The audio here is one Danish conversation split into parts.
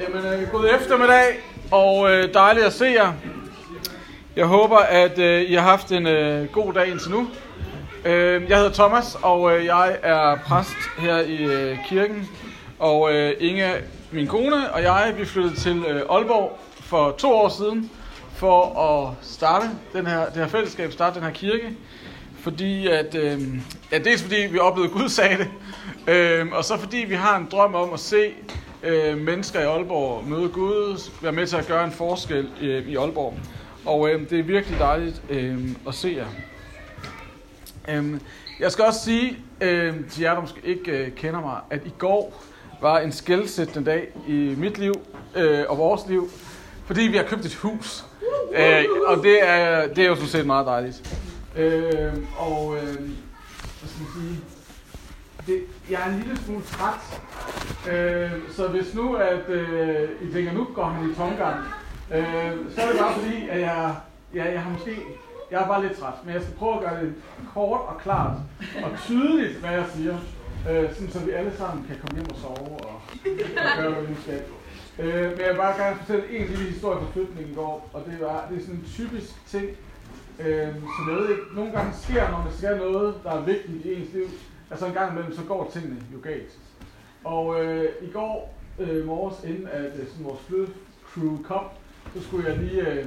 Jamen, øh, god eftermiddag, og øh, dejligt at se jer. Jeg håber, at øh, I har haft en øh, god dag indtil nu. Øh, jeg hedder Thomas, og øh, jeg er præst her i øh, kirken. Og øh, Inge, min kone, og jeg, vi flyttede til øh, Aalborg for to år siden for at starte den her, det her fællesskab, starte den her kirke. Fordi at, øh, ja, dels fordi vi oplevede Gud sagde det, øh, og så fordi vi har en drøm om at se øh, mennesker i Aalborg møde Gud, være med til at gøre en forskel øh, i Aalborg. Og øh, det er virkelig dejligt øh, at se jer. Øh, jeg skal også sige øh, til jer, der måske ikke øh, kender mig, at i går var en skældsættende dag i mit liv øh, og vores liv, fordi vi har købt et hus. Øh, og det er, det er jo sådan set meget dejligt. Øh, og øh, hvad skal man sige? Det, jeg er en lille smule træt. Øh, så hvis nu, at øh, I tænker, nu går han i tomgang, øh, så er det bare fordi, at jeg, ja, jeg har måske, jeg er bare lidt træt, men jeg skal prøve at gøre det kort og klart og tydeligt, hvad jeg siger, øh, sådan, så vi alle sammen kan komme hjem og sove og, og gøre, hvad vi skal. Øh, men jeg vil bare gerne fortælle en lille historie fra flytningen i går, og det, var, det er sådan en typisk ting, øh, som jeg ved ikke, nogle gange sker, når man skal noget, der er vigtigt i ens liv, altså en gang imellem, så går tingene jo galt. Og øh, i går øh, morges, inden at øh, vores flytcrew kom, så skulle jeg lige øh,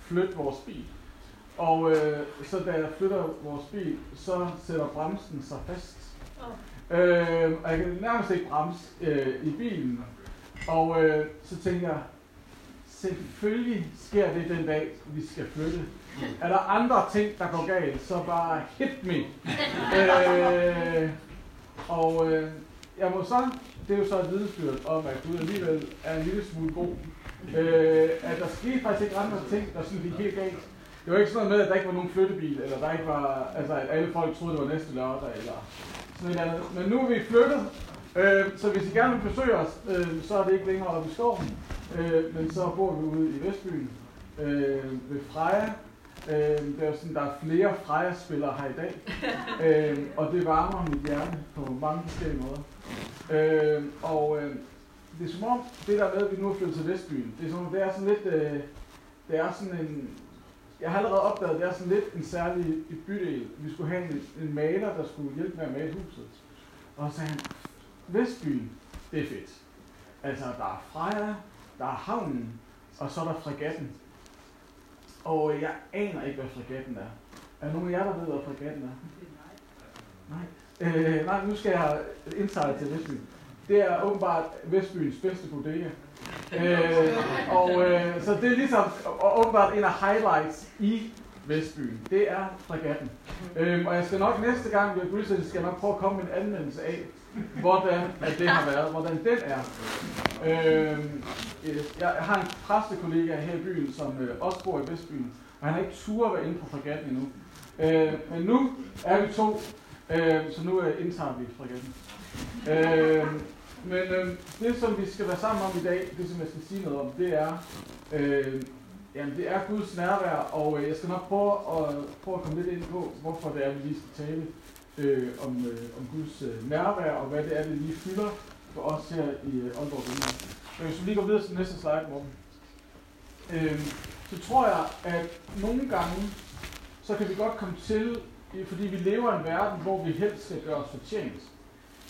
flytte vores bil. Og øh, så da jeg flytter vores bil, så sætter bremsen sig fast. Oh. Øh, og jeg kan nærmest ikke bremse øh, i bilen. Og øh, så tænker jeg, selvfølgelig sker det den dag, vi skal flytte. Er der andre ting, der går galt, så bare hit me. øh, og øh, jeg må så, det er jo så et vidensbyrd om, at Gud alligevel er en lille smule god. Øh, at der skete faktisk ikke andre ting, der sådan gik helt galt. Det var ikke sådan noget med, at der ikke var nogen flyttebil, eller der ikke var, altså at alle folk troede, det var næste lørdag, eller sådan noget andet. Men nu er vi flyttet, øh, så hvis I gerne vil besøge os, øh, så er det ikke længere oppe i skoven, øh, men så bor vi ude i Vestbyen, øh, ved Freja. Øh, det er sådan, der er flere Freja-spillere her i dag, øh, og det varmer mit hjerte på mange forskellige måder. Øh, og øh, det er som om, det der med, at vi nu er flyttet til Vestbyen, det er, som, det er sådan lidt, øh, det er sådan en, jeg har allerede opdaget, at det er sådan lidt en særlig bydel. Vi skulle have en, en maler, der skulle hjælpe med at male huset. Og så sagde han, Vestbyen, det er fedt. Altså, der er Freja, der er havnen, og så er der fregatten. Og jeg aner ikke, hvad fregatten er. Er der nogen af jer, der ved, hvad fregatten er? Nej. Øh, nej, nu skal jeg indsejle til Vestbyen. Det er åbenbart Vestbyens bedste bodega. øh, og øh, så det er ligesom og åbenbart en af highlights i Vestbyen. Det er fregatten. Øh, og jeg skal nok næste gang, vi har skal jeg nok prøve at komme med en anmeldelse af, hvordan at det har været, hvordan den er. Øhm, øh, jeg har en præstekollega her i byen, som øh, også bor i Vestbyen, og han har ikke tur være inde på fregatten endnu. Øh, men nu er vi to, øh, så nu øh, indtager vi fregatten. Øh, men øh, det, som vi skal være sammen om i dag, det som jeg skal sige noget om, det er, øh, jamen, det er Guds nærvær, og øh, jeg skal nok prøve at, prøve at komme lidt ind på, hvorfor det er, vi lige skal tale øh, om, øh, om Guds øh, nærvær, og hvad det er, det lige fylder for os her i øh, Aalborg Men Så hvis vi lige går videre til næste slide, Morten, øh, så tror jeg, at nogle gange, så kan vi godt komme til, øh, fordi vi lever i en verden, hvor vi helst skal gøre os fortjent,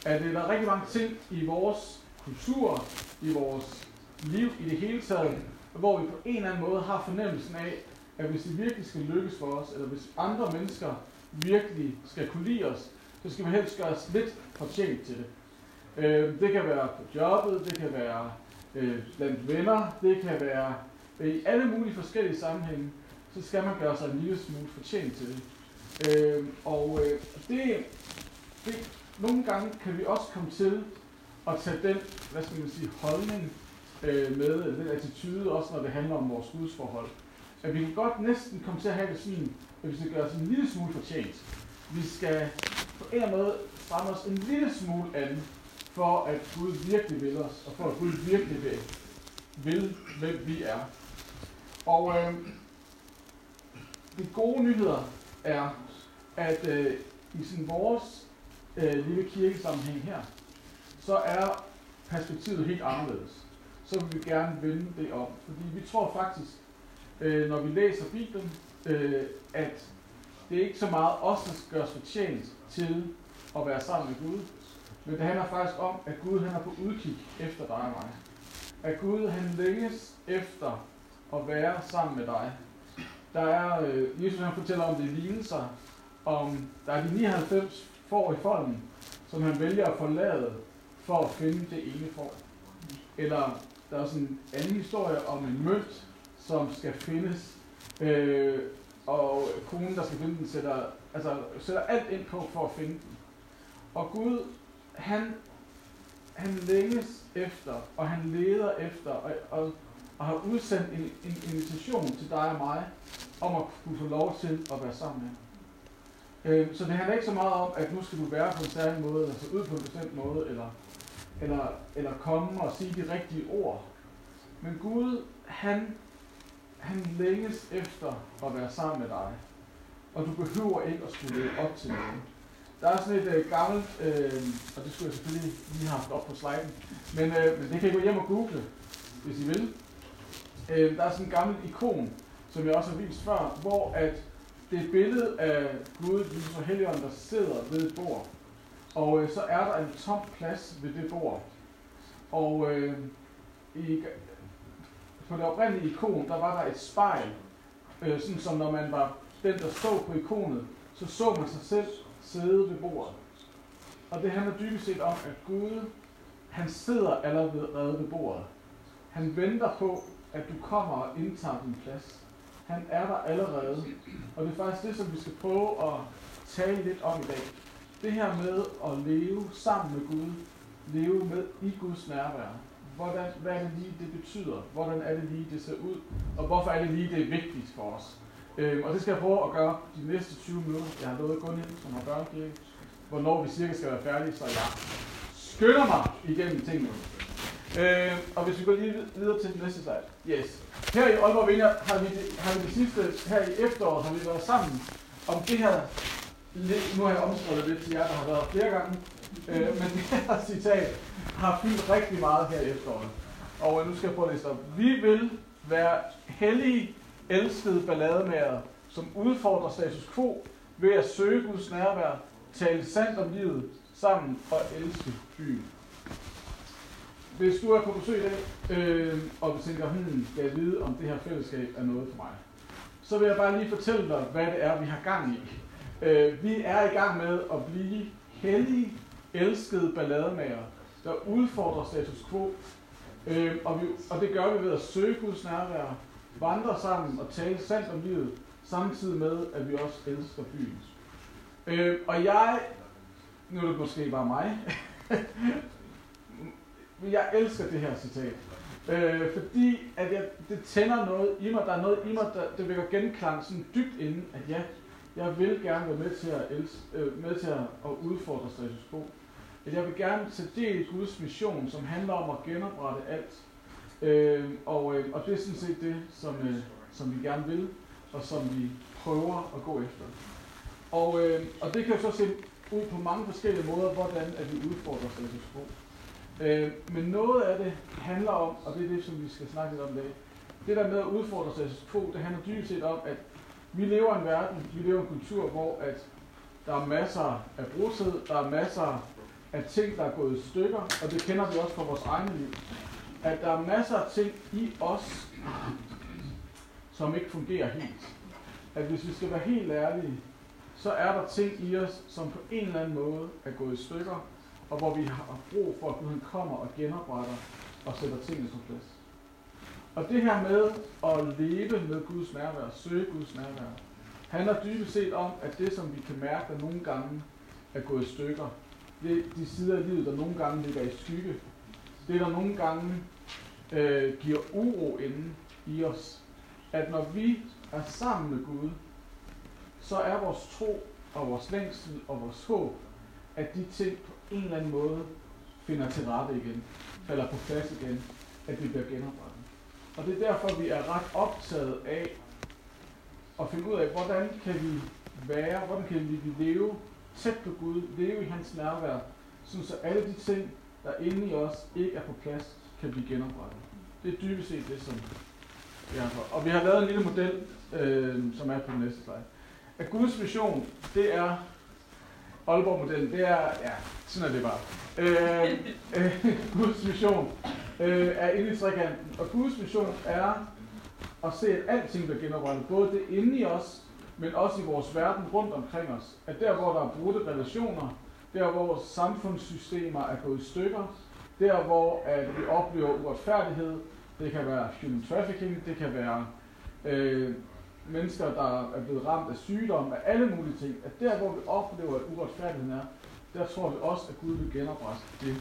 at der er rigtig mange ting i vores kultur, i vores liv i det hele taget, hvor vi på en eller anden måde har fornemmelsen af, at hvis det virkelig skal lykkes for os, eller hvis andre mennesker virkelig skal kunne lide os, så skal vi helst gøre os lidt fortjent til det. Øh, det kan være på jobbet, det kan være øh, blandt venner, det kan være øh, i alle mulige forskellige sammenhænge, så skal man gøre sig en lille smule fortjent til det. Øh, og øh, det, det, nogle gange kan vi også komme til at tage den, hvad skal man sige, holdning øh, med, den attitude, også når det handler om vores gudsforhold. At vi kan godt næsten komme til at have det sådan, at vi skal gøre os en lille smule fortjent. Vi skal på en eller anden måde stramme os en lille smule an, for at Gud virkelig vil os, og for at Gud virkelig vil, vil hvem vi er. Og øh, de gode nyheder er, at øh, i sådan vores øh, lille kirkesammenhæng her, så er perspektivet helt anderledes. så vil vi gerne vende det om. Fordi vi tror faktisk, øh, når vi læser Bibelen, øh, at det er ikke så meget os, der skal os fortjent til at være sammen med Gud. Men det handler faktisk om, at Gud han er på udkig efter dig og mig. At Gud han længes efter at være sammen med dig. Der er, øh, Jesus han fortæller om det lignelser, om der er de 99 får i folden, som han vælger at forlade for at finde det ene får. Eller der er sådan en anden historie om en mønt, som skal findes, øh, og konen, der skal finde den, sætter, altså, sætter alt ind på for at finde den. Og Gud, han, han længes efter, og han leder efter, og, og, og har udsendt en, en invitation til dig og mig, om at kunne få lov til at være sammen med ham. Øh, så det handler ikke så meget om, at nu skal du være på en særlig måde, eller se ud på en bestemt måde, eller, eller, eller komme og sige de rigtige ord. Men Gud, han, han længes efter at være sammen med dig. Og du behøver ikke at skulle leve op til noget. Der er sådan et øh, gammelt, øh, og det skulle jeg selvfølgelig lige have haft op på sliden, men, øh, men det kan I gå hjem og google, hvis I vil. Øh, der er sådan et gammelt ikon, som jeg også har vist før, hvor at det er et billede af Gud, Jesus og Helligånden, der sidder ved et bord. Og øh, så er der en tom plads ved det bord. Og øh, i, på det oprindelige ikon, der var der et spejl, øh, sådan som når man var den, der stod på ikonet, så så man sig selv sidde ved bordet. Og det handler dybest set om, at Gud, han sidder allerede ved bordet. Han venter på, at du kommer og indtager din plads. Han er der allerede. Og det er faktisk det, som vi skal prøve at tale lidt om i dag. Det her med at leve sammen med Gud, leve med i Guds nærvær. Hvordan, hvad er det lige, det betyder? Hvordan er det lige, det ser ud? Og hvorfor er det lige, det er vigtigt for os? Øhm, og det skal jeg prøve at gøre de næste 20 minutter. Jeg har lovet Gunhild, som har børnekirke, hvornår vi cirka skal være færdige, så jeg skynder mig igennem tingene. Øh, og hvis vi går lige videre til den næste slide. Yes. Her i Aalborg Vinger har vi, det, har vi det sidste, her i efteråret, har vi været sammen om det her, nu har jeg omskrevet lidt til jer, der har været flere gange, øh, men det her citat har fyldt rigtig meget her i efteråret. Og øh, nu skal jeg prøve at læse op. Vi vil være hellige, elskede ballademager, som udfordrer status quo ved at søge Guds nærvær, tale sandt om livet sammen og elske byen. Hvis du er på besøg i dag, øh, og du tænker, hmm, skal jeg vide, om det her fællesskab er noget for mig, så vil jeg bare lige fortælle dig, hvad det er, vi har gang i. Øh, vi er i gang med at blive hellige, elskede ballademager, der udfordrer status quo. Øh, og, vi, og det gør vi ved at søge Guds nærvær, vandre sammen og tale sandt om livet, samtidig med, at vi også elsker byen. Øh, og jeg, nu er det måske bare mig, jeg elsker det her citat. Øh, fordi at jeg, det tænder noget i mig, der er noget i mig, der det vækker genklang sådan dybt inden, at ja, jeg vil gerne være med til at, elske, øh, med til at, at udfordre status quo. At jeg vil gerne tage del i Guds mission, som handler om at genoprette alt. Øh, og, øh, og det er sådan set det, som, øh, som vi gerne vil, og som vi prøver at gå efter. Og, øh, og det kan jo så se ud på mange forskellige måder, hvordan at vi udfordrer status quo. Øh, men noget af det handler om, og det er det, som vi skal snakke lidt om i dag, det der med at udfordre status quo, det handler dybest set om, at vi lever i en verden, vi lever i en kultur, hvor at der er masser af brudtid, der er masser af ting, der er gået i stykker, og det kender vi også fra vores egne liv. At der er masser af ting i os, som ikke fungerer helt. At hvis vi skal være helt ærlige, så er der ting i os, som på en eller anden måde er gået i stykker, og hvor vi har brug for, at Gud kommer og genopretter og sætter tingene på plads. Og det her med at leve med Guds nærvær, søge Guds nærvær, handler dybest set om, at det, som vi kan mærke, der nogle gange er gået i stykker, det de sider af livet, der nogle gange ligger i skygge, det der nogle gange øh, giver uro inden i os, at når vi er sammen med Gud, så er vores tro og vores længsel og vores håb, at de ting på en eller anden måde finder til rette igen, falder på plads igen, at vi bliver genoprettet. Og det er derfor, vi er ret optaget af at finde ud af, hvordan kan vi være, hvordan kan vi leve tæt på Gud, leve i hans nærvær, så alle de ting, der inde i os ikke er på plads, kan blive genoprettet. Det er dybest set det, som vi har for. Og vi har lavet en lille model, øh, som er på den næste slide. At Guds vision, det er Aalborg-modellen, det er, ja, sådan er det bare. Øh, øh, Guds mission øh, er inde i trekanten, og Guds mission er at se, at alting bliver genoprettet. Både det inde i os, men også i vores verden rundt omkring os. At der, hvor der er brudte relationer, der, hvor samfundssystemer er gået i stykker, der, hvor at vi oplever uretfærdighed, det kan være human trafficking, det kan være øh, mennesker, der er blevet ramt af sygdom, af alle mulige ting, at der, hvor vi oplever, at uretfærdigheden er, der tror vi også, at Gud vil genoprette det.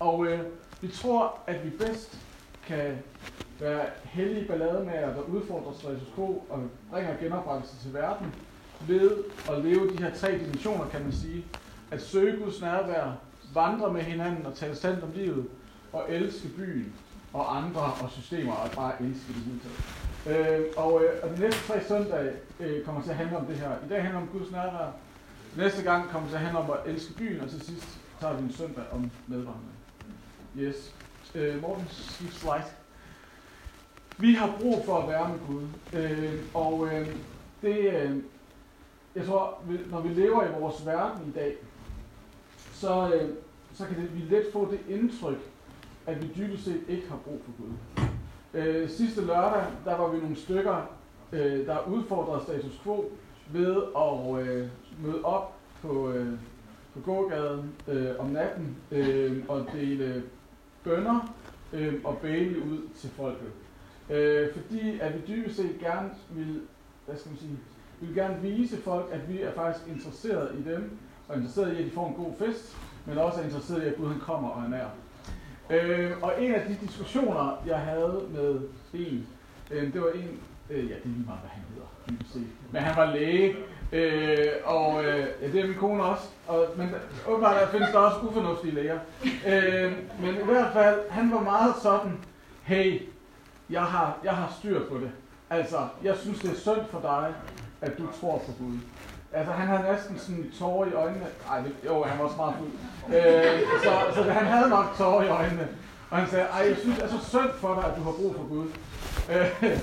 Og øh, vi tror, at vi bedst kan være hellige ballademager, der udfordrer status quo og bringer genoprettelse til verden, ved at leve de her tre dimensioner, kan man sige. At søge Guds nærvær, vandre med hinanden og tale sandt om livet, og elske byen og andre og systemer, og bare elske det hele taget. Øh, og, øh, og de næste tre søndage øh, kommer til at handle om det her. I dag handler om Guds nærvær. Næste gang kommer til at handle om at elske byen, og til sidst tager vi en søndag om medvandring. Yes. Øh, Morten, skift slide. Vi har brug for at være med Gud. Øh, og øh, det, øh, jeg tror, når vi lever i vores verden i dag, så, øh, så kan det, vi let få det indtryk, at vi dybest set ikke har brug for Gud. Øh, sidste lørdag, der var vi nogle stykker, øh, der udfordrede status quo ved at øh, møde op på, øh, på gågaden øh, om natten øh, og dele bønder øh, og bæle ud til folket. Øh, fordi at vi dybest set gerne vil, hvad skal man sige, vi vil gerne vise folk, at vi er faktisk interesseret i dem, og interesseret i, at de får en god fest, men også er interesseret i, at Gud han kommer og er nær. Øh, og en af de diskussioner, jeg havde med en, øh, det var en, øh, ja, det er lige meget, hvad han hedder, men han var læge, øh, og øh, ja, det er min kone også, og, men åbenbart der findes der også ufornuftige læger. Øh, men i hvert fald, han var meget sådan, hey, jeg har, jeg har styr på det. Altså, jeg synes, det er synd for dig, at du tror på Gud. Altså, han havde næsten sådan tårer i øjnene. Ej, jo, han var også meget fuld. Øh, så, så han havde nok tårer i øjnene. Og han sagde, ej, jeg synes, det er så synd for dig, at du har brug for Gud. Øh,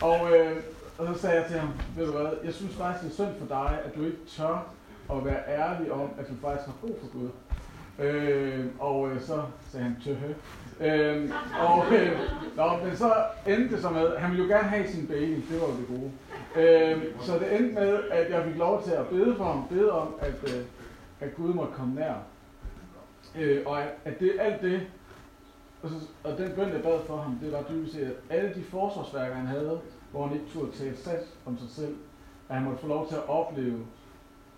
og, øh, og så sagde jeg til ham, ved du hvad, jeg synes faktisk, det er synd for dig, at du ikke tør at være ærlig om, at du faktisk har brug for Gud. Øh, og øh, så sagde han, tøhø. Øh, og, øh, nå, men så endte det så med, han ville jo gerne have sin baby, det var jo det gode. Øh, så det endte med, at jeg fik lov til at bede for ham, bede om, at, øh, at Gud måtte komme nær. Øh, og at det, alt det, og, så, og den bøn, jeg bad for ham, det var dybest set, at alle de forsvarsværker, han havde, hvor han ikke turde tale sat om sig selv, at han måtte få lov til at opleve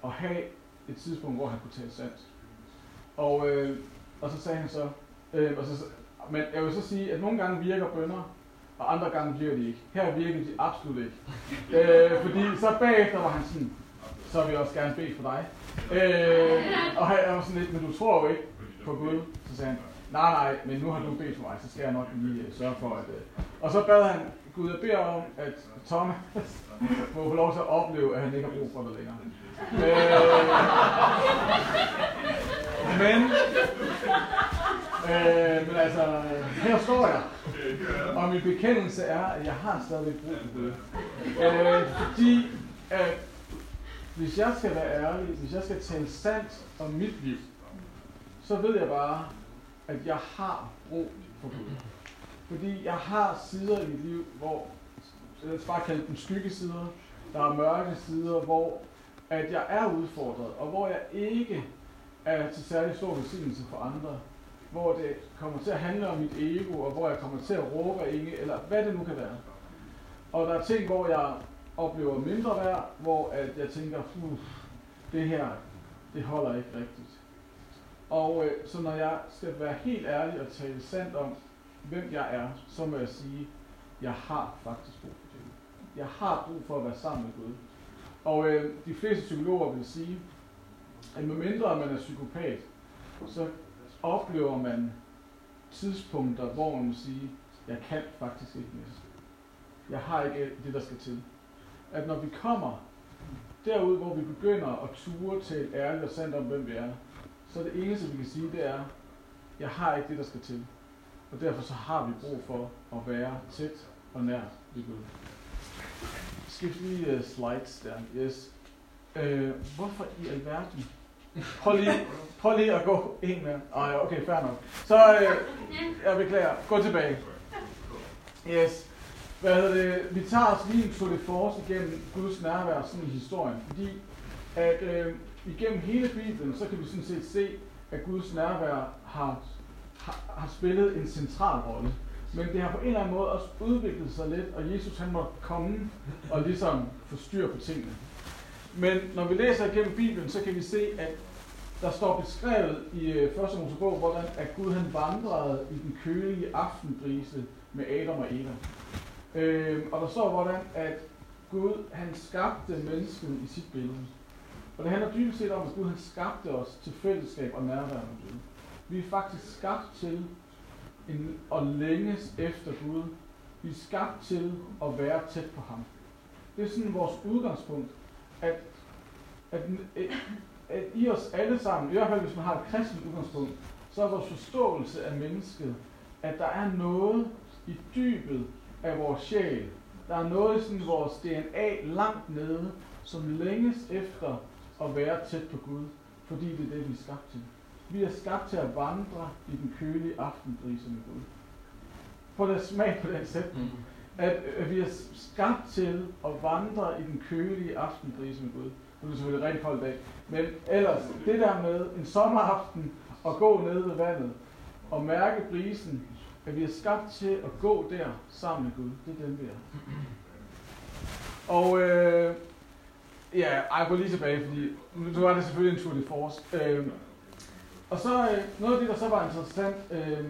og have et tidspunkt, hvor han kunne tale sandt. Og, øh, og så sagde han så, øh, og så, men jeg vil så sige, at nogle gange virker bønder, og andre gange virker de ikke. Her virker de absolut ikke. Øh, fordi så bagefter var han sådan, så vil jeg også gerne bede for dig. Øh, og jeg var sådan lidt, men du tror jo ikke på Gud. Så sagde han, nej nej, men nu har du bedt for mig, så skal jeg nok lige uh, sørge for, at... Uh... Og så bad han, Gud, jeg beder om, at Thomas må få lov til at opleve, at han ikke har brug for det længere. Øh, men Øh, men altså, her står jeg. Og min bekendelse er, at jeg har stadigvæk brug for det. Øh, fordi, at hvis jeg skal være ærlig, hvis jeg skal tale sandt om mit liv, så ved jeg bare, at jeg har brug for Gud. Fordi jeg har sider i mit liv, hvor, jeg skal bare kalde dem skyggesider, der er mørke sider, hvor at jeg er udfordret, og hvor jeg ikke er til særlig stor velsignelse for andre hvor det kommer til at handle om mit ego, og hvor jeg kommer til at råbe af ingen, eller hvad det nu kan være. Og der er ting, hvor jeg oplever mindre værd, hvor at jeg tænker, det her, det holder ikke rigtigt. Og øh, så når jeg skal være helt ærlig og tale sandt om, hvem jeg er, så må jeg sige, jeg har faktisk brug for det. Jeg har brug for at være sammen med Gud. Og øh, de fleste psykologer vil sige, at medmindre man er psykopat, så oplever man tidspunkter, hvor man må sige, jeg kan faktisk ikke mere. Jeg har ikke det, der skal til. At når vi kommer derud, hvor vi begynder at ture til ærligt og sandt om, hvem vi er, så det eneste, vi kan sige, det er, jeg har ikke det, der skal til. og derfor så har vi brug for at være tæt og nær ved Gud. Skift lige uh, slides der. Yes. Uh, hvorfor i alverden? Prøv lige, prøv lige at gå en mere. Ej, okay, fair nok. Så, øh, jeg beklager. Gå tilbage. Yes. Hvad hedder det? Vi tager os lige en Tour de Force igennem Guds nærvær sådan i historien, fordi at øh, igennem hele Bibelen, så kan vi sådan set se, at Guds nærvær har, har, har spillet en central rolle. Men det har på en eller anden måde også udviklet sig lidt, og Jesus han må komme og ligesom få styr på tingene. Men når vi læser igennem Bibelen, så kan vi se, at der står beskrevet i øh, 1. Mosebog, hvordan at Gud han vandrede i den kølige aftenbrise med Adam og Eva. Øh, og der står, hvordan at Gud han skabte mennesket i sit billede. Og det handler dybest set om, at Gud han skabte os til fællesskab og nærvær med Gud. Vi er faktisk skabt til en, at længes efter Gud. Vi er skabt til at være tæt på ham. Det er sådan vores udgangspunkt, at, at, at, i os alle sammen, i hvert fald hvis man har et kristent udgangspunkt, så er vores forståelse af mennesket, at der er noget i dybet af vores sjæl. Der er noget i sådan vores DNA langt nede, som længes efter at være tæt på Gud, fordi det er det, vi er skabt til. Vi er skabt til at vandre i den kølige aftenbrise med Gud. Prøv at smag på den sætning. Mm. At, at vi er skabt til at vandre i den kølige aftenbrise med Gud. Nu er det selvfølgelig rigtig koldt dag. Men ellers, det der med en sommeraften og gå ned ved vandet og mærke brisen, at vi er skabt til at gå der sammen med Gud. Det er den, vi er. Og øh, ja, jeg går lige tilbage, fordi nu var det selvfølgelig en tur de force. Øh, og så øh, noget af det, der så var interessant, øh,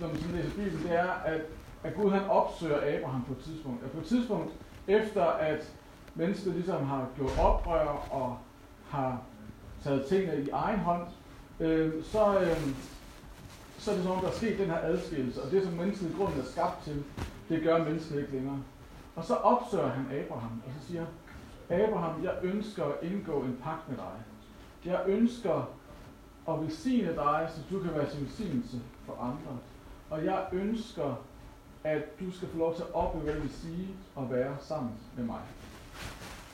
når man sådan læser Bibelen, det er, at, at Gud han opsøger Abraham på et tidspunkt. At på et tidspunkt, efter at mennesket ligesom har gjort oprør og har taget tingene i egen hånd, øh, så, øh, så er det som om, der er sket den her adskillelse, og det som mennesket i grunden er skabt til, det gør mennesket ikke længere. Og så opsøger han Abraham, og så siger, Abraham, jeg ønsker at indgå en pagt med dig. Jeg ønsker at velsigne dig, så du kan være til velsignelse for andre. Og jeg ønsker, at du skal få lov til at opleve, hvad det vil sige at være sammen med mig.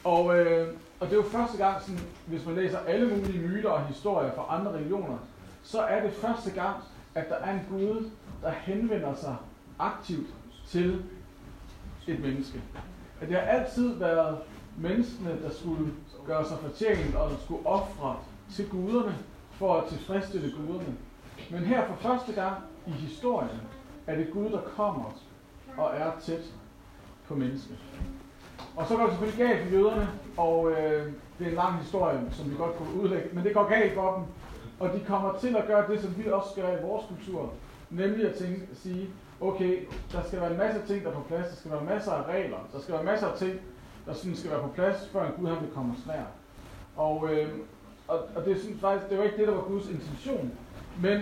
Og, øh, og det er jo første gang, sådan, hvis man læser alle mulige myter og historier fra andre religioner, så er det første gang, at der er en Gud, der henvender sig aktivt til et menneske. At det har altid været menneskene, der skulle gøre sig fortjent og skulle ofre til guderne for at tilfredsstille guderne. Men her for første gang i historien er det Gud, der kommer og er tæt på mennesket. Og så går det selvfølgelig galt for jøderne, og øh, det er en lang historie, som vi godt kunne udlægge, men det går galt for dem. Og de kommer til at gøre det, som vi også gør i vores kultur, nemlig at tænke, sige, okay, der skal være en masse ting, der er på plads, der skal være masser af regler, der skal være masser af ting, der synes skal være på plads, før en Gud han vil komme os nær. Og, øh, og, og det, er faktisk, det var ikke det, der var Guds intention, men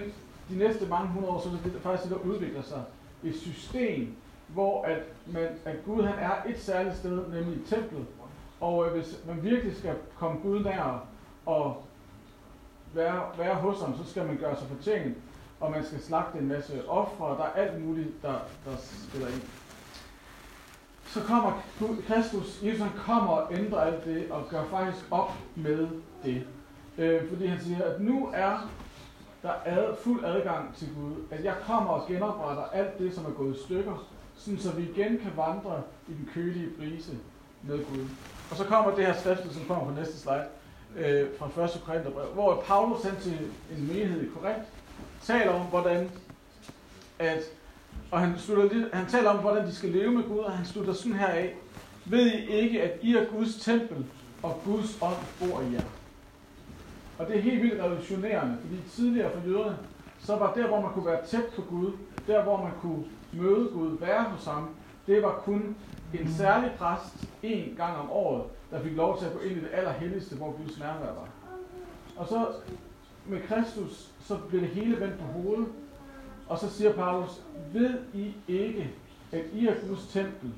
de næste mange hundrede år, så er det faktisk det, der udvikler sig. Et system, hvor at, man, at Gud han er et særligt sted, nemlig i templet. Og øh, hvis man virkelig skal komme Gud nær og være, være hos ham, så skal man gøre sig fortjent, og man skal slagte en masse ofre, og der er alt muligt, der, der spiller ind. Så kommer Kristus, Jesus han kommer og ændrer alt det, og gør faktisk op med det. Øh, fordi han siger, at nu er der ad, fuld adgang til Gud. At jeg kommer og genopretter alt det, som er gået i stykker, sådan så vi igen kan vandre i den kølige brise med Gud. Og så kommer det her skriftet, som kommer på næste slide, øh, fra 1. Korintherbrev, hvor Paulus han til en menighed i Korinth taler om, hvordan at, og han, slutter, han taler om, hvordan de skal leve med Gud, og han slutter sådan her af, ved I ikke, at I er Guds tempel, og Guds ånd bor i jer. Og det er helt vildt revolutionerende, fordi tidligere for jøderne, så var der, hvor man kunne være tæt på Gud, der hvor man kunne møde Gud, være hos ham, det var kun en særlig præst en gang om året, der fik lov til at gå ind i det allerhelligste, hvor Guds nærvær var. Og så med Kristus, så blev det hele vendt på hovedet, og så siger Paulus, ved I ikke, at I er Guds tempel?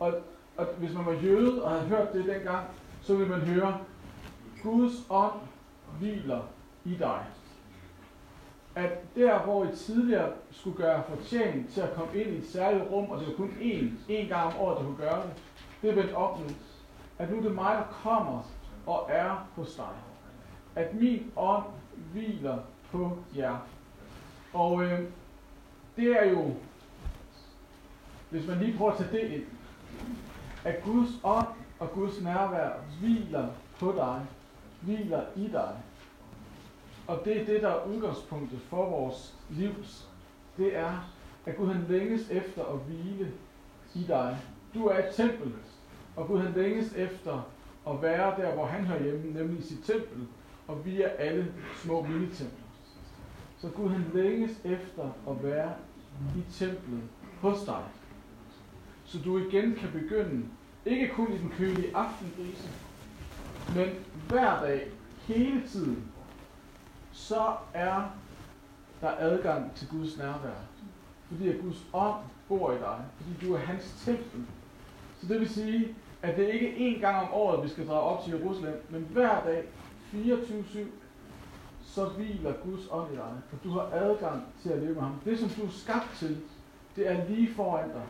Og, og hvis man var jøde og havde hørt det dengang, så ville man høre, Guds ånd hviler i dig at der, hvor I tidligere skulle gøre fortjent til at komme ind i et særligt rum, og det var kun én, én gang om året, der kunne gøre det, det er vendt op nu. At nu er det mig, der kommer og er hos dig. At min ånd hviler på jer. Og øh, det er jo, hvis man lige prøver at tage det ind, at Guds ånd og Guds nærvær hviler på dig, hviler i dig. Og det er det, der er udgangspunktet for vores livs. Det er, at Gud han længes efter at hvile i dig. Du er et tempel, og Gud han længes efter at være der, hvor han hører hjemme, nemlig i sit tempel. Og vi er alle små mini-templer. Så Gud han længes efter at være i templet hos dig. Så du igen kan begynde, ikke kun i den kølige aftenbrise, men hver dag, hele tiden, så er der adgang til Guds nærvær. Fordi at Guds ånd bor i dig. Fordi du er hans tempel. Så det vil sige, at det ikke er én gang om året, vi skal drage op til Jerusalem, men hver dag, 24-7, så hviler Guds ånd i dig. For du har adgang til at leve med ham. Det, som du er skabt til, det er lige foran dig.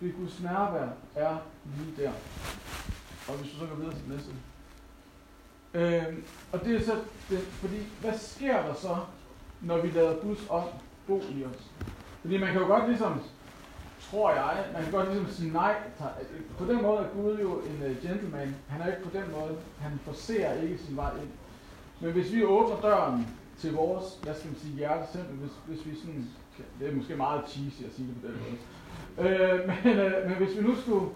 Det Guds nærvær er lige der. Og hvis du så går videre til det næste. Øhm, og det er så, det, fordi hvad sker der så, når vi lader Guds ånd bo i os? Fordi man kan jo godt ligesom, tror jeg, man kan godt ligesom sige nej. Øh, på den måde er Gud jo en øh, gentleman. Han er ikke på den måde, han forser ikke sin vej ind. Men hvis vi åbner døren til vores, hvad skal man sige, hjerte selv, hvis, hvis vi sådan, det er måske meget cheesy at sige det på den måde. Øh, men, øh, men hvis vi nu skulle,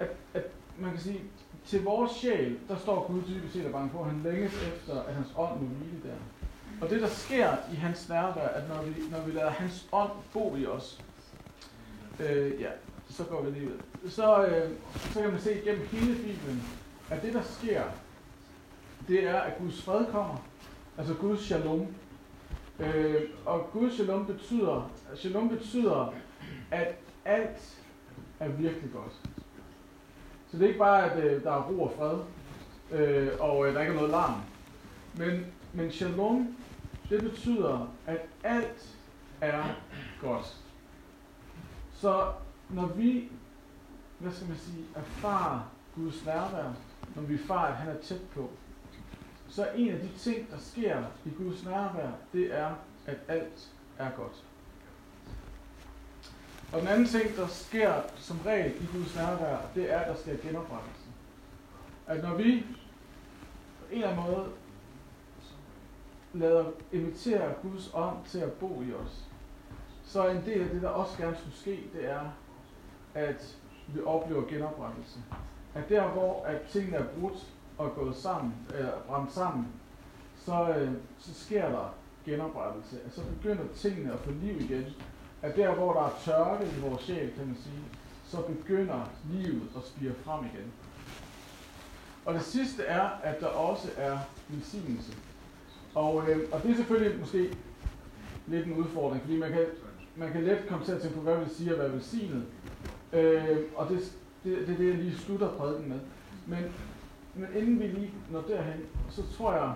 at, at man kan sige, til vores sjæl, der står Gud dybest set og bange på, at han længes efter, at hans ånd må hvile der. Og det, der sker i hans nærvær, at når vi, når vi lader hans ånd bo i os, øh, ja, så går vi lige ud. Så, øh, så kan man se gennem hele Bibelen, at det, der sker, det er, at Guds fred kommer. Altså Guds shalom. Øh, og Guds shalom betyder, shalom betyder, at alt er virkelig godt. Så det er ikke bare, at øh, der er ro og fred, øh, og øh, der ikke er noget larm. Men, men shalom, det betyder, at alt er godt. Så når vi, hvad skal man sige, erfarer Guds nærvær, når vi erfarer, at han er tæt på, så en af de ting, der sker i Guds nærvær, det er, at alt er godt. Og den anden ting, der sker som regel i Guds nærvær, det er, at der sker genoprettelse. At når vi på en eller anden måde lader invitere Guds ånd til at bo i os, så er en del af det, der også gerne skulle ske, det er, at vi oplever genoprettelse. At der, hvor at tingene er brudt og gået sammen, eller brændt sammen, så, øh, så sker der genoprettelse. At så begynder tingene at få liv igen, at der, hvor der er tørke i vores sjæl, kan man sige, så begynder livet at spire frem igen. Og det sidste er, at der også er velsignelse. Og, øh, og det er selvfølgelig måske lidt en udfordring, fordi man kan, man kan let komme til at tænke på, hvad vil sige at være velsignet. Øh, og det, det, det er det, jeg lige slutter prædiken med. Men, men inden vi lige når derhen, så tror jeg,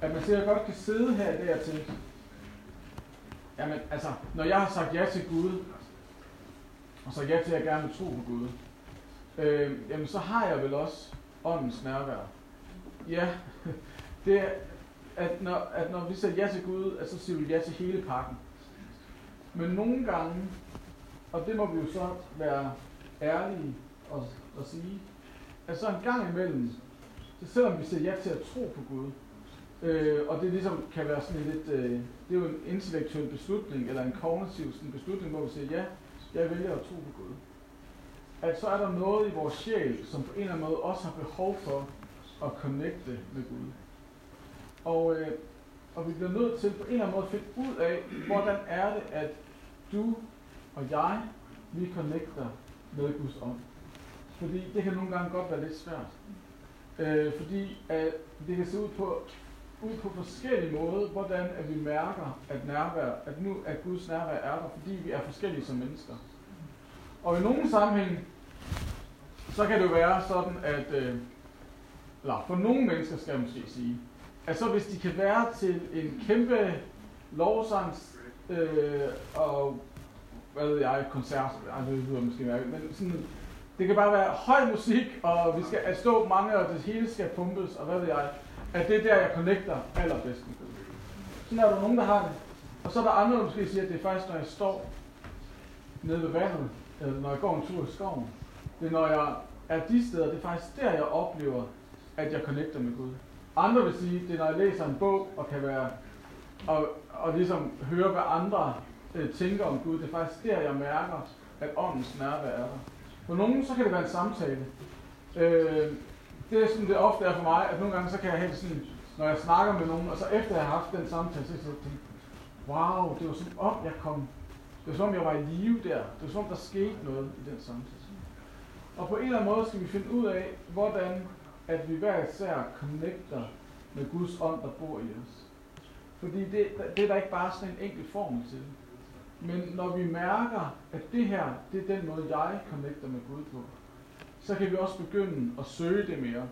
at man sikkert godt kan sidde her i dag tænke, Jamen, altså, når jeg har sagt ja til Gud, og sagt ja til, at jeg gerne vil tro på Gud, øh, jamen så har jeg vel også åndens nærvær. Ja, det er, at når, at når vi siger ja til Gud, at så siger vi ja til hele pakken. Men nogle gange, og det må vi jo så være ærlige og, og sige, at så en gang imellem, så selvom vi siger ja til at tro på Gud, Øh, og det ligesom kan være sådan lidt, øh, det er jo en intellektuel beslutning, eller en kognitiv sådan beslutning, hvor vi siger, ja, jeg vælger at tro på Gud. At så er der noget i vores sjæl, som på en eller anden måde også har behov for at connecte med Gud. Og, øh, og vi bliver nødt til på en eller anden måde at finde ud af, hvordan er det, at du og jeg, vi connecter med Guds ånd. Fordi det kan nogle gange godt være lidt svært. Øh, fordi at det kan se ud på ud på forskellige måder, hvordan at vi mærker, at nærvær, at nu at Guds nærvær er der, fordi vi er forskellige som mennesker. Og i nogle sammenhæng, så kan det jo være sådan, at, øh, eller for nogle mennesker skal jeg måske sige, at så hvis de kan være til en kæmpe lovsangs øh, og hvad ved jeg, koncert, jeg ved, det måske mærke, men sådan, det kan bare være høj musik, og vi skal at stå mange, og det hele skal pumpes, og hvad ved jeg, at det er der, jeg connecter allerbedst med Gud. Sådan er der nogen, der har det. Og så er der andre, der måske siger, at det er faktisk, når jeg står nede ved vandet, eller når jeg går en tur i skoven. Det er, når jeg er de steder, det er faktisk der, jeg oplever, at jeg connecter med Gud. Andre vil sige, det er, når jeg læser en bog, og kan være, og, og ligesom høre, hvad andre øh, tænker om Gud. Det er faktisk der, jeg mærker, at åndens nærvær er der. For nogen, så kan det være en samtale. Øh, det er sådan, det ofte er for mig, at nogle gange, så kan jeg helt sådan, når jeg snakker med nogen, og så efter jeg har haft den samtale, så kan jeg tænke, wow, det var som om jeg kom, det var som om jeg var i live der. Det var som om der skete noget i den samtale. Og på en eller anden måde skal vi finde ud af, hvordan at vi hver især connecter med Guds ånd, der bor i os. Fordi det, det er der ikke bare sådan en enkelt formel til. Men når vi mærker, at det her, det er den måde, jeg connecter med Gud på, så kan vi også begynde at søge det mere.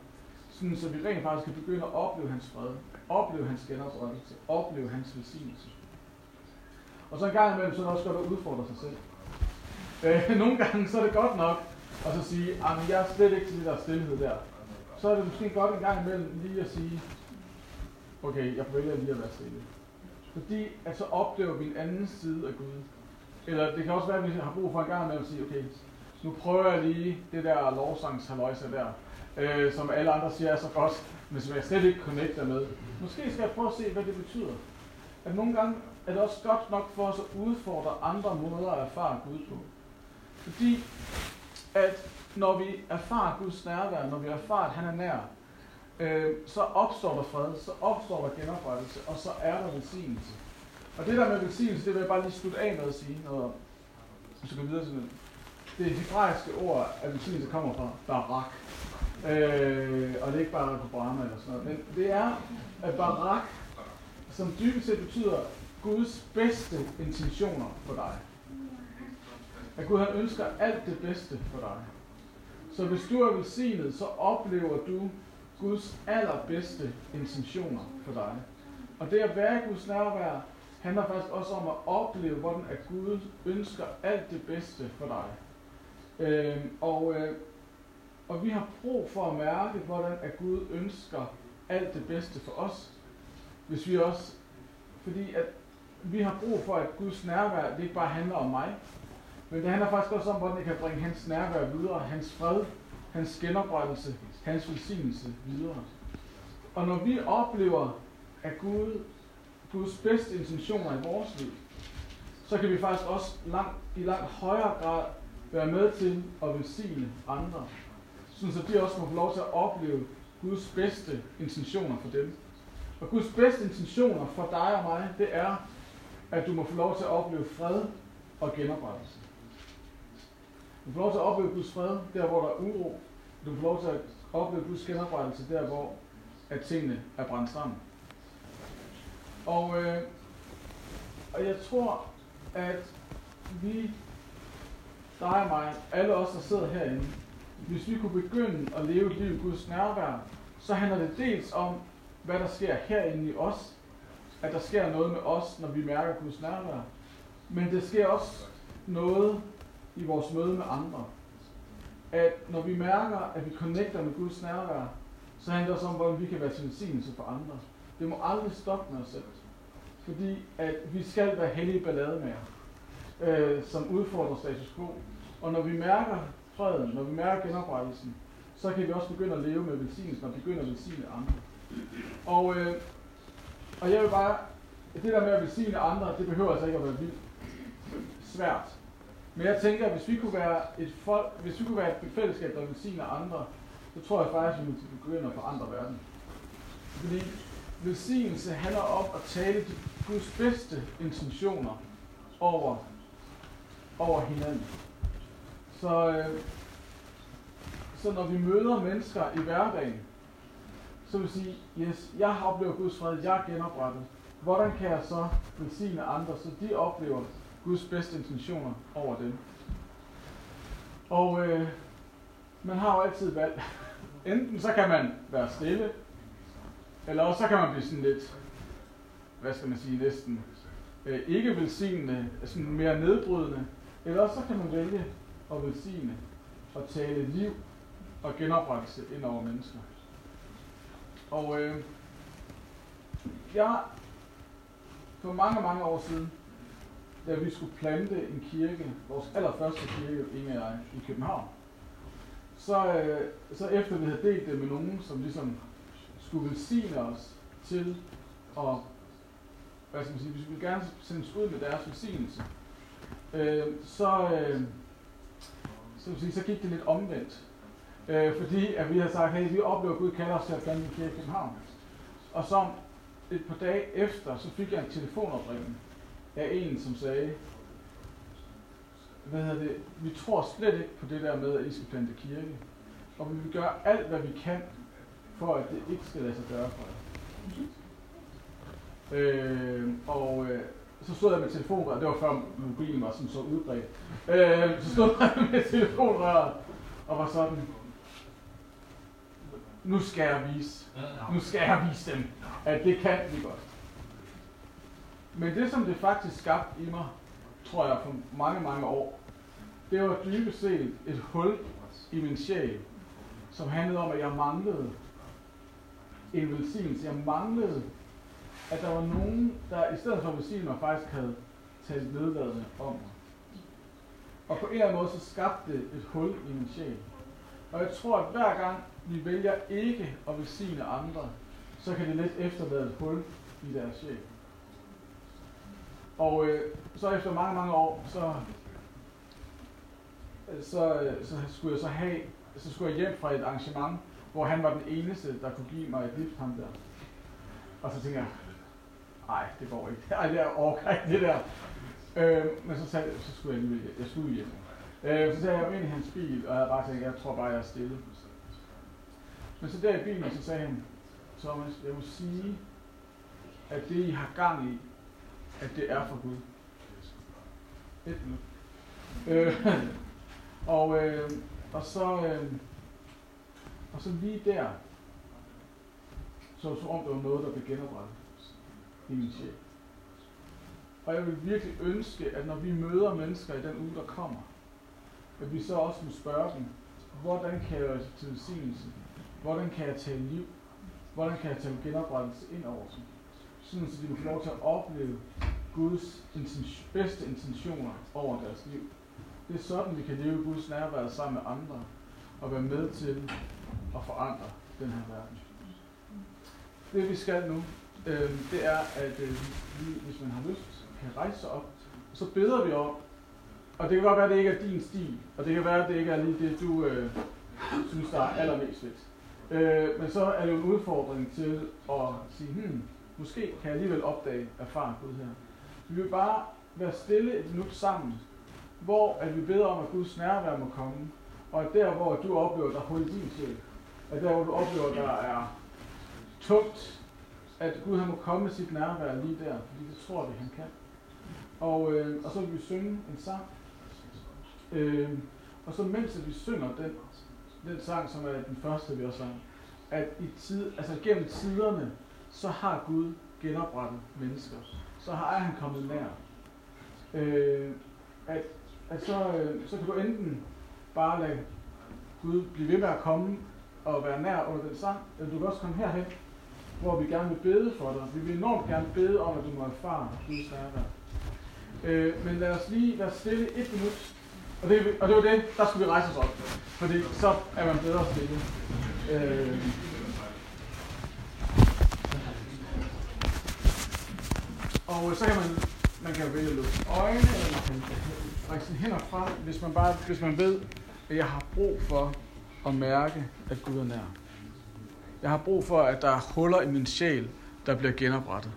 Sådan, så vi rent faktisk kan begynde at opleve hans fred, opleve hans genoprettelse, opleve hans velsignelse. Og så en gang imellem, så er det også godt at udfordre sig selv. Øh, nogle gange, så er det godt nok at så sige, at jeg er slet ikke til det der stillhed der. Så er det måske godt en gang imellem lige at sige, okay, jeg vælger lige at være stille. Fordi at så oplever vi en anden side af Gud. Eller det kan også være, at vi har brug for en gang imellem at sige, okay, nu prøver jeg lige det der lovsangshaløjse der, øh, som alle andre siger er så godt, men som jeg slet ikke connecter med. Måske skal jeg prøve at se, hvad det betyder. At nogle gange er det også godt nok for os at udfordre andre måder at erfare Gud på. Fordi at når vi erfarer Guds nærvær, når vi erfarer, at han er nær, øh, så opstår der fred, så opstår der genoprettelse, og så er der velsignelse. Og det der med velsignelse, det vil jeg bare lige slutte af med at sige noget om. Så du går videre til det. Det hebraiske ord, at det kommer fra barak. Øh, og det er ikke bare på Brahma eller sådan noget. Men det er at barak, som dybest set betyder Guds bedste intentioner for dig. At Gud han ønsker alt det bedste for dig. Så hvis du er velsignet, så oplever du Guds allerbedste intentioner for dig. Og det at være Guds nærvær handler faktisk også om at opleve, hvordan at Gud ønsker alt det bedste for dig. Øh, og, øh, og vi har brug for at mærke, hvordan at Gud ønsker alt det bedste for os. Hvis vi også, fordi at vi har brug for, at Guds nærvær det ikke bare handler om mig, men det handler faktisk også om, hvordan jeg kan bringe hans nærvær videre, hans fred, hans genoprettelse, hans velsignelse videre. Og når vi oplever, at Gud, Guds bedste intentioner i vores liv, så kan vi faktisk også langt, i langt højere grad være med til at velsigne andre. Sådan så de også må få lov til at opleve Guds bedste intentioner for dem. Og Guds bedste intentioner for dig og mig, det er, at du må få lov til at opleve fred og genoprettelse. Du får lov til at opleve Guds fred, der hvor der er uro. Du får lov til at opleve Guds genoprettelse, der hvor at tingene er brændt sammen. Og, øh, og jeg tror, at vi, dig og mig, alle os, der sidder herinde, hvis vi kunne begynde at leve et liv i Guds nærvær, så handler det dels om, hvad der sker herinde i os, at der sker noget med os, når vi mærker Guds nærvær. Men det sker også noget i vores møde med andre. At når vi mærker, at vi connecter med Guds nærvær, så handler det også om, hvordan vi kan være til velsignelse for andre. Det må aldrig stoppe med os selv. Fordi at vi skal være hellige ballademager, øh, som udfordrer status quo. Og når vi mærker freden, når vi mærker genoprettelsen, så kan vi også begynde at leve med velsignelsen og begynde at velsigne andre. Og, øh, og jeg vil bare, det der med at velsigne andre, det behøver altså ikke at være vildt svært. Men jeg tænker, at hvis vi kunne være et, folk, hvis vi kunne være et fællesskab, der velsigner andre, så tror jeg faktisk, at vi ville begynde at forandre verden. Fordi velsignelse handler om at tale de Guds bedste intentioner over, over hinanden. Så, øh, så når vi møder mennesker i hverdagen, så vil sige, yes, jeg har oplevet Guds fred, jeg er genoprettet. Hvordan kan jeg så velsigne andre, så de oplever Guds bedste intentioner over dem? Og øh, man har jo altid valg. Enten så kan man være stille, Eller også så kan man blive sådan lidt, hvad skal man sige, næsten øh, ikke velsignende, sådan mere nedbrydende. Eller også så kan man vælge at velsigne og tale liv og genoprettelse ind over mennesker. Og øh, jeg, for mange, mange år siden, da vi skulle plante en kirke, vores allerførste kirke, Inge og jeg, i København, så, øh, så efter vi havde delt det med nogen, som ligesom skulle velsigne os til at, hvad skal man sige, vi skulle gerne sendes ud med deres velsignelse, øh, så, øh, så, sige, så gik det lidt omvendt. Øh, fordi at vi har sagt, hey, vi oplever, at Gud kalder os til at plante en kirke i København. Og så et par dage efter, så fik jeg en telefonopringning af en, som sagde, hvad hedder det, vi tror slet ikke på det der med, at I skal plante kirke. Og vi vil gøre alt, hvad vi kan, for at det ikke skal lade sig gøre for jer. Øh, og øh, så stod jeg med telefonrøret, det var før mobilen var sådan så udbredt. Øh, så stod jeg med telefonrøret og var sådan, nu skal jeg vise, nu skal jeg vise dem, at det kan vi godt. Men det, som det faktisk skabte i mig, tror jeg, for mange, mange år, det var dybest set et hul i min sjæl, som handlede om, at jeg manglede en velsignelse. Jeg manglede, at der var nogen, der i stedet for at besige mig, faktisk havde talt nedladende om mig. Og på en eller anden måde, så skabte det et hul i min sjæl. Og jeg tror, at hver gang vi vælger ikke at velsigne andre, så kan det lidt efterlade et hul i deres sjæl. Og øh, så efter mange, mange år, så, øh, så, øh, så skulle jeg så have, så skulle jeg hjem fra et arrangement, hvor han var den eneste, der kunne give mig et lift, ham der. Og så tænker jeg, nej, det går ikke. Ej, det er overkræk, det der. Øh, men så, sagde, så skulle jeg alligevel, jeg skulle hjem. Øh, så sagde jeg ind i hans bil, og jeg bare tænkte, jeg tror bare, jeg er stille. Men så der i bilen, så sagde han, Thomas, jeg må sige, at det I har gang i, at det er for Gud. Et minut. Øh, og, øh, og så, øh, og så lige der, så så om det var noget, der blev genoprettet min sjæl. Og jeg vil virkelig ønske, at når vi møder mennesker i den uge, der kommer, at vi så også må spørge dem, hvordan kan jeg til velsignelse? Hvordan kan jeg tale liv? Hvordan kan jeg tale genoprettelse ind over dem? Sådan, så de vil få lov til at opleve Guds intention, bedste intentioner over deres liv. Det er sådan, vi kan leve Guds nærvær sammen med andre og være med til at forandre den her verden. Det vi skal nu, øh, det er, at øh, vi, hvis man har lyst, kan rejse sig op. Så beder vi om, og det kan godt være, at det ikke er din stil, og det kan være, at det ikke er lige det, du øh, synes, der er allermest fedt. Øh, men så er det jo en udfordring til at sige, hmm, måske kan jeg alligevel opdage, erfaren Gud her. Vi vil bare være stille et minut sammen, hvor at vi beder om, at Guds nærvær må komme, og at der, hvor du oplever, der er hul i din sjæl, at der, hvor du oplever, der er tungt, at Gud han må komme med sit nærvær lige der, fordi det tror vi, han kan. Og, øh, og så vil vi synge en sang, øh, og så mens vi synger den, den sang, som er den første, vi også sang, at i tid, altså gennem tiderne, så har Gud genoprettet mennesker. Så har han kommet nær. Øh, at, at så, øh, så kan du enten bare lade Gud blive ved med at komme og være nær under den sang, eller du kan også komme herhen, hvor vi gerne vil bede for dig. Vi vil enormt gerne bede om, at du må erfare Guds nærvær. Øh, men lad os lige være stille et minut, og det, og det var det, der skulle vi rejse os op. Fordi så er man bedre stille. Øh, og så kan man, man kan vælge at lukke øjnene, eller man kan række sine hænder frem, hvis man, bare, hvis man ved, at jeg har brug for at mærke, at Gud er nær. Jeg har brug for, at der er huller i min sjæl, der bliver genoprettet.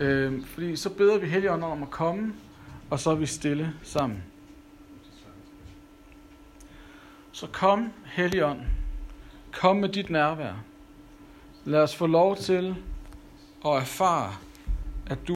Øh, fordi så beder vi Helligånden om at komme, og så er vi stille sammen. Så kom, Helligånd. Kom med dit nærvær. Lad os få lov til at erfare, at du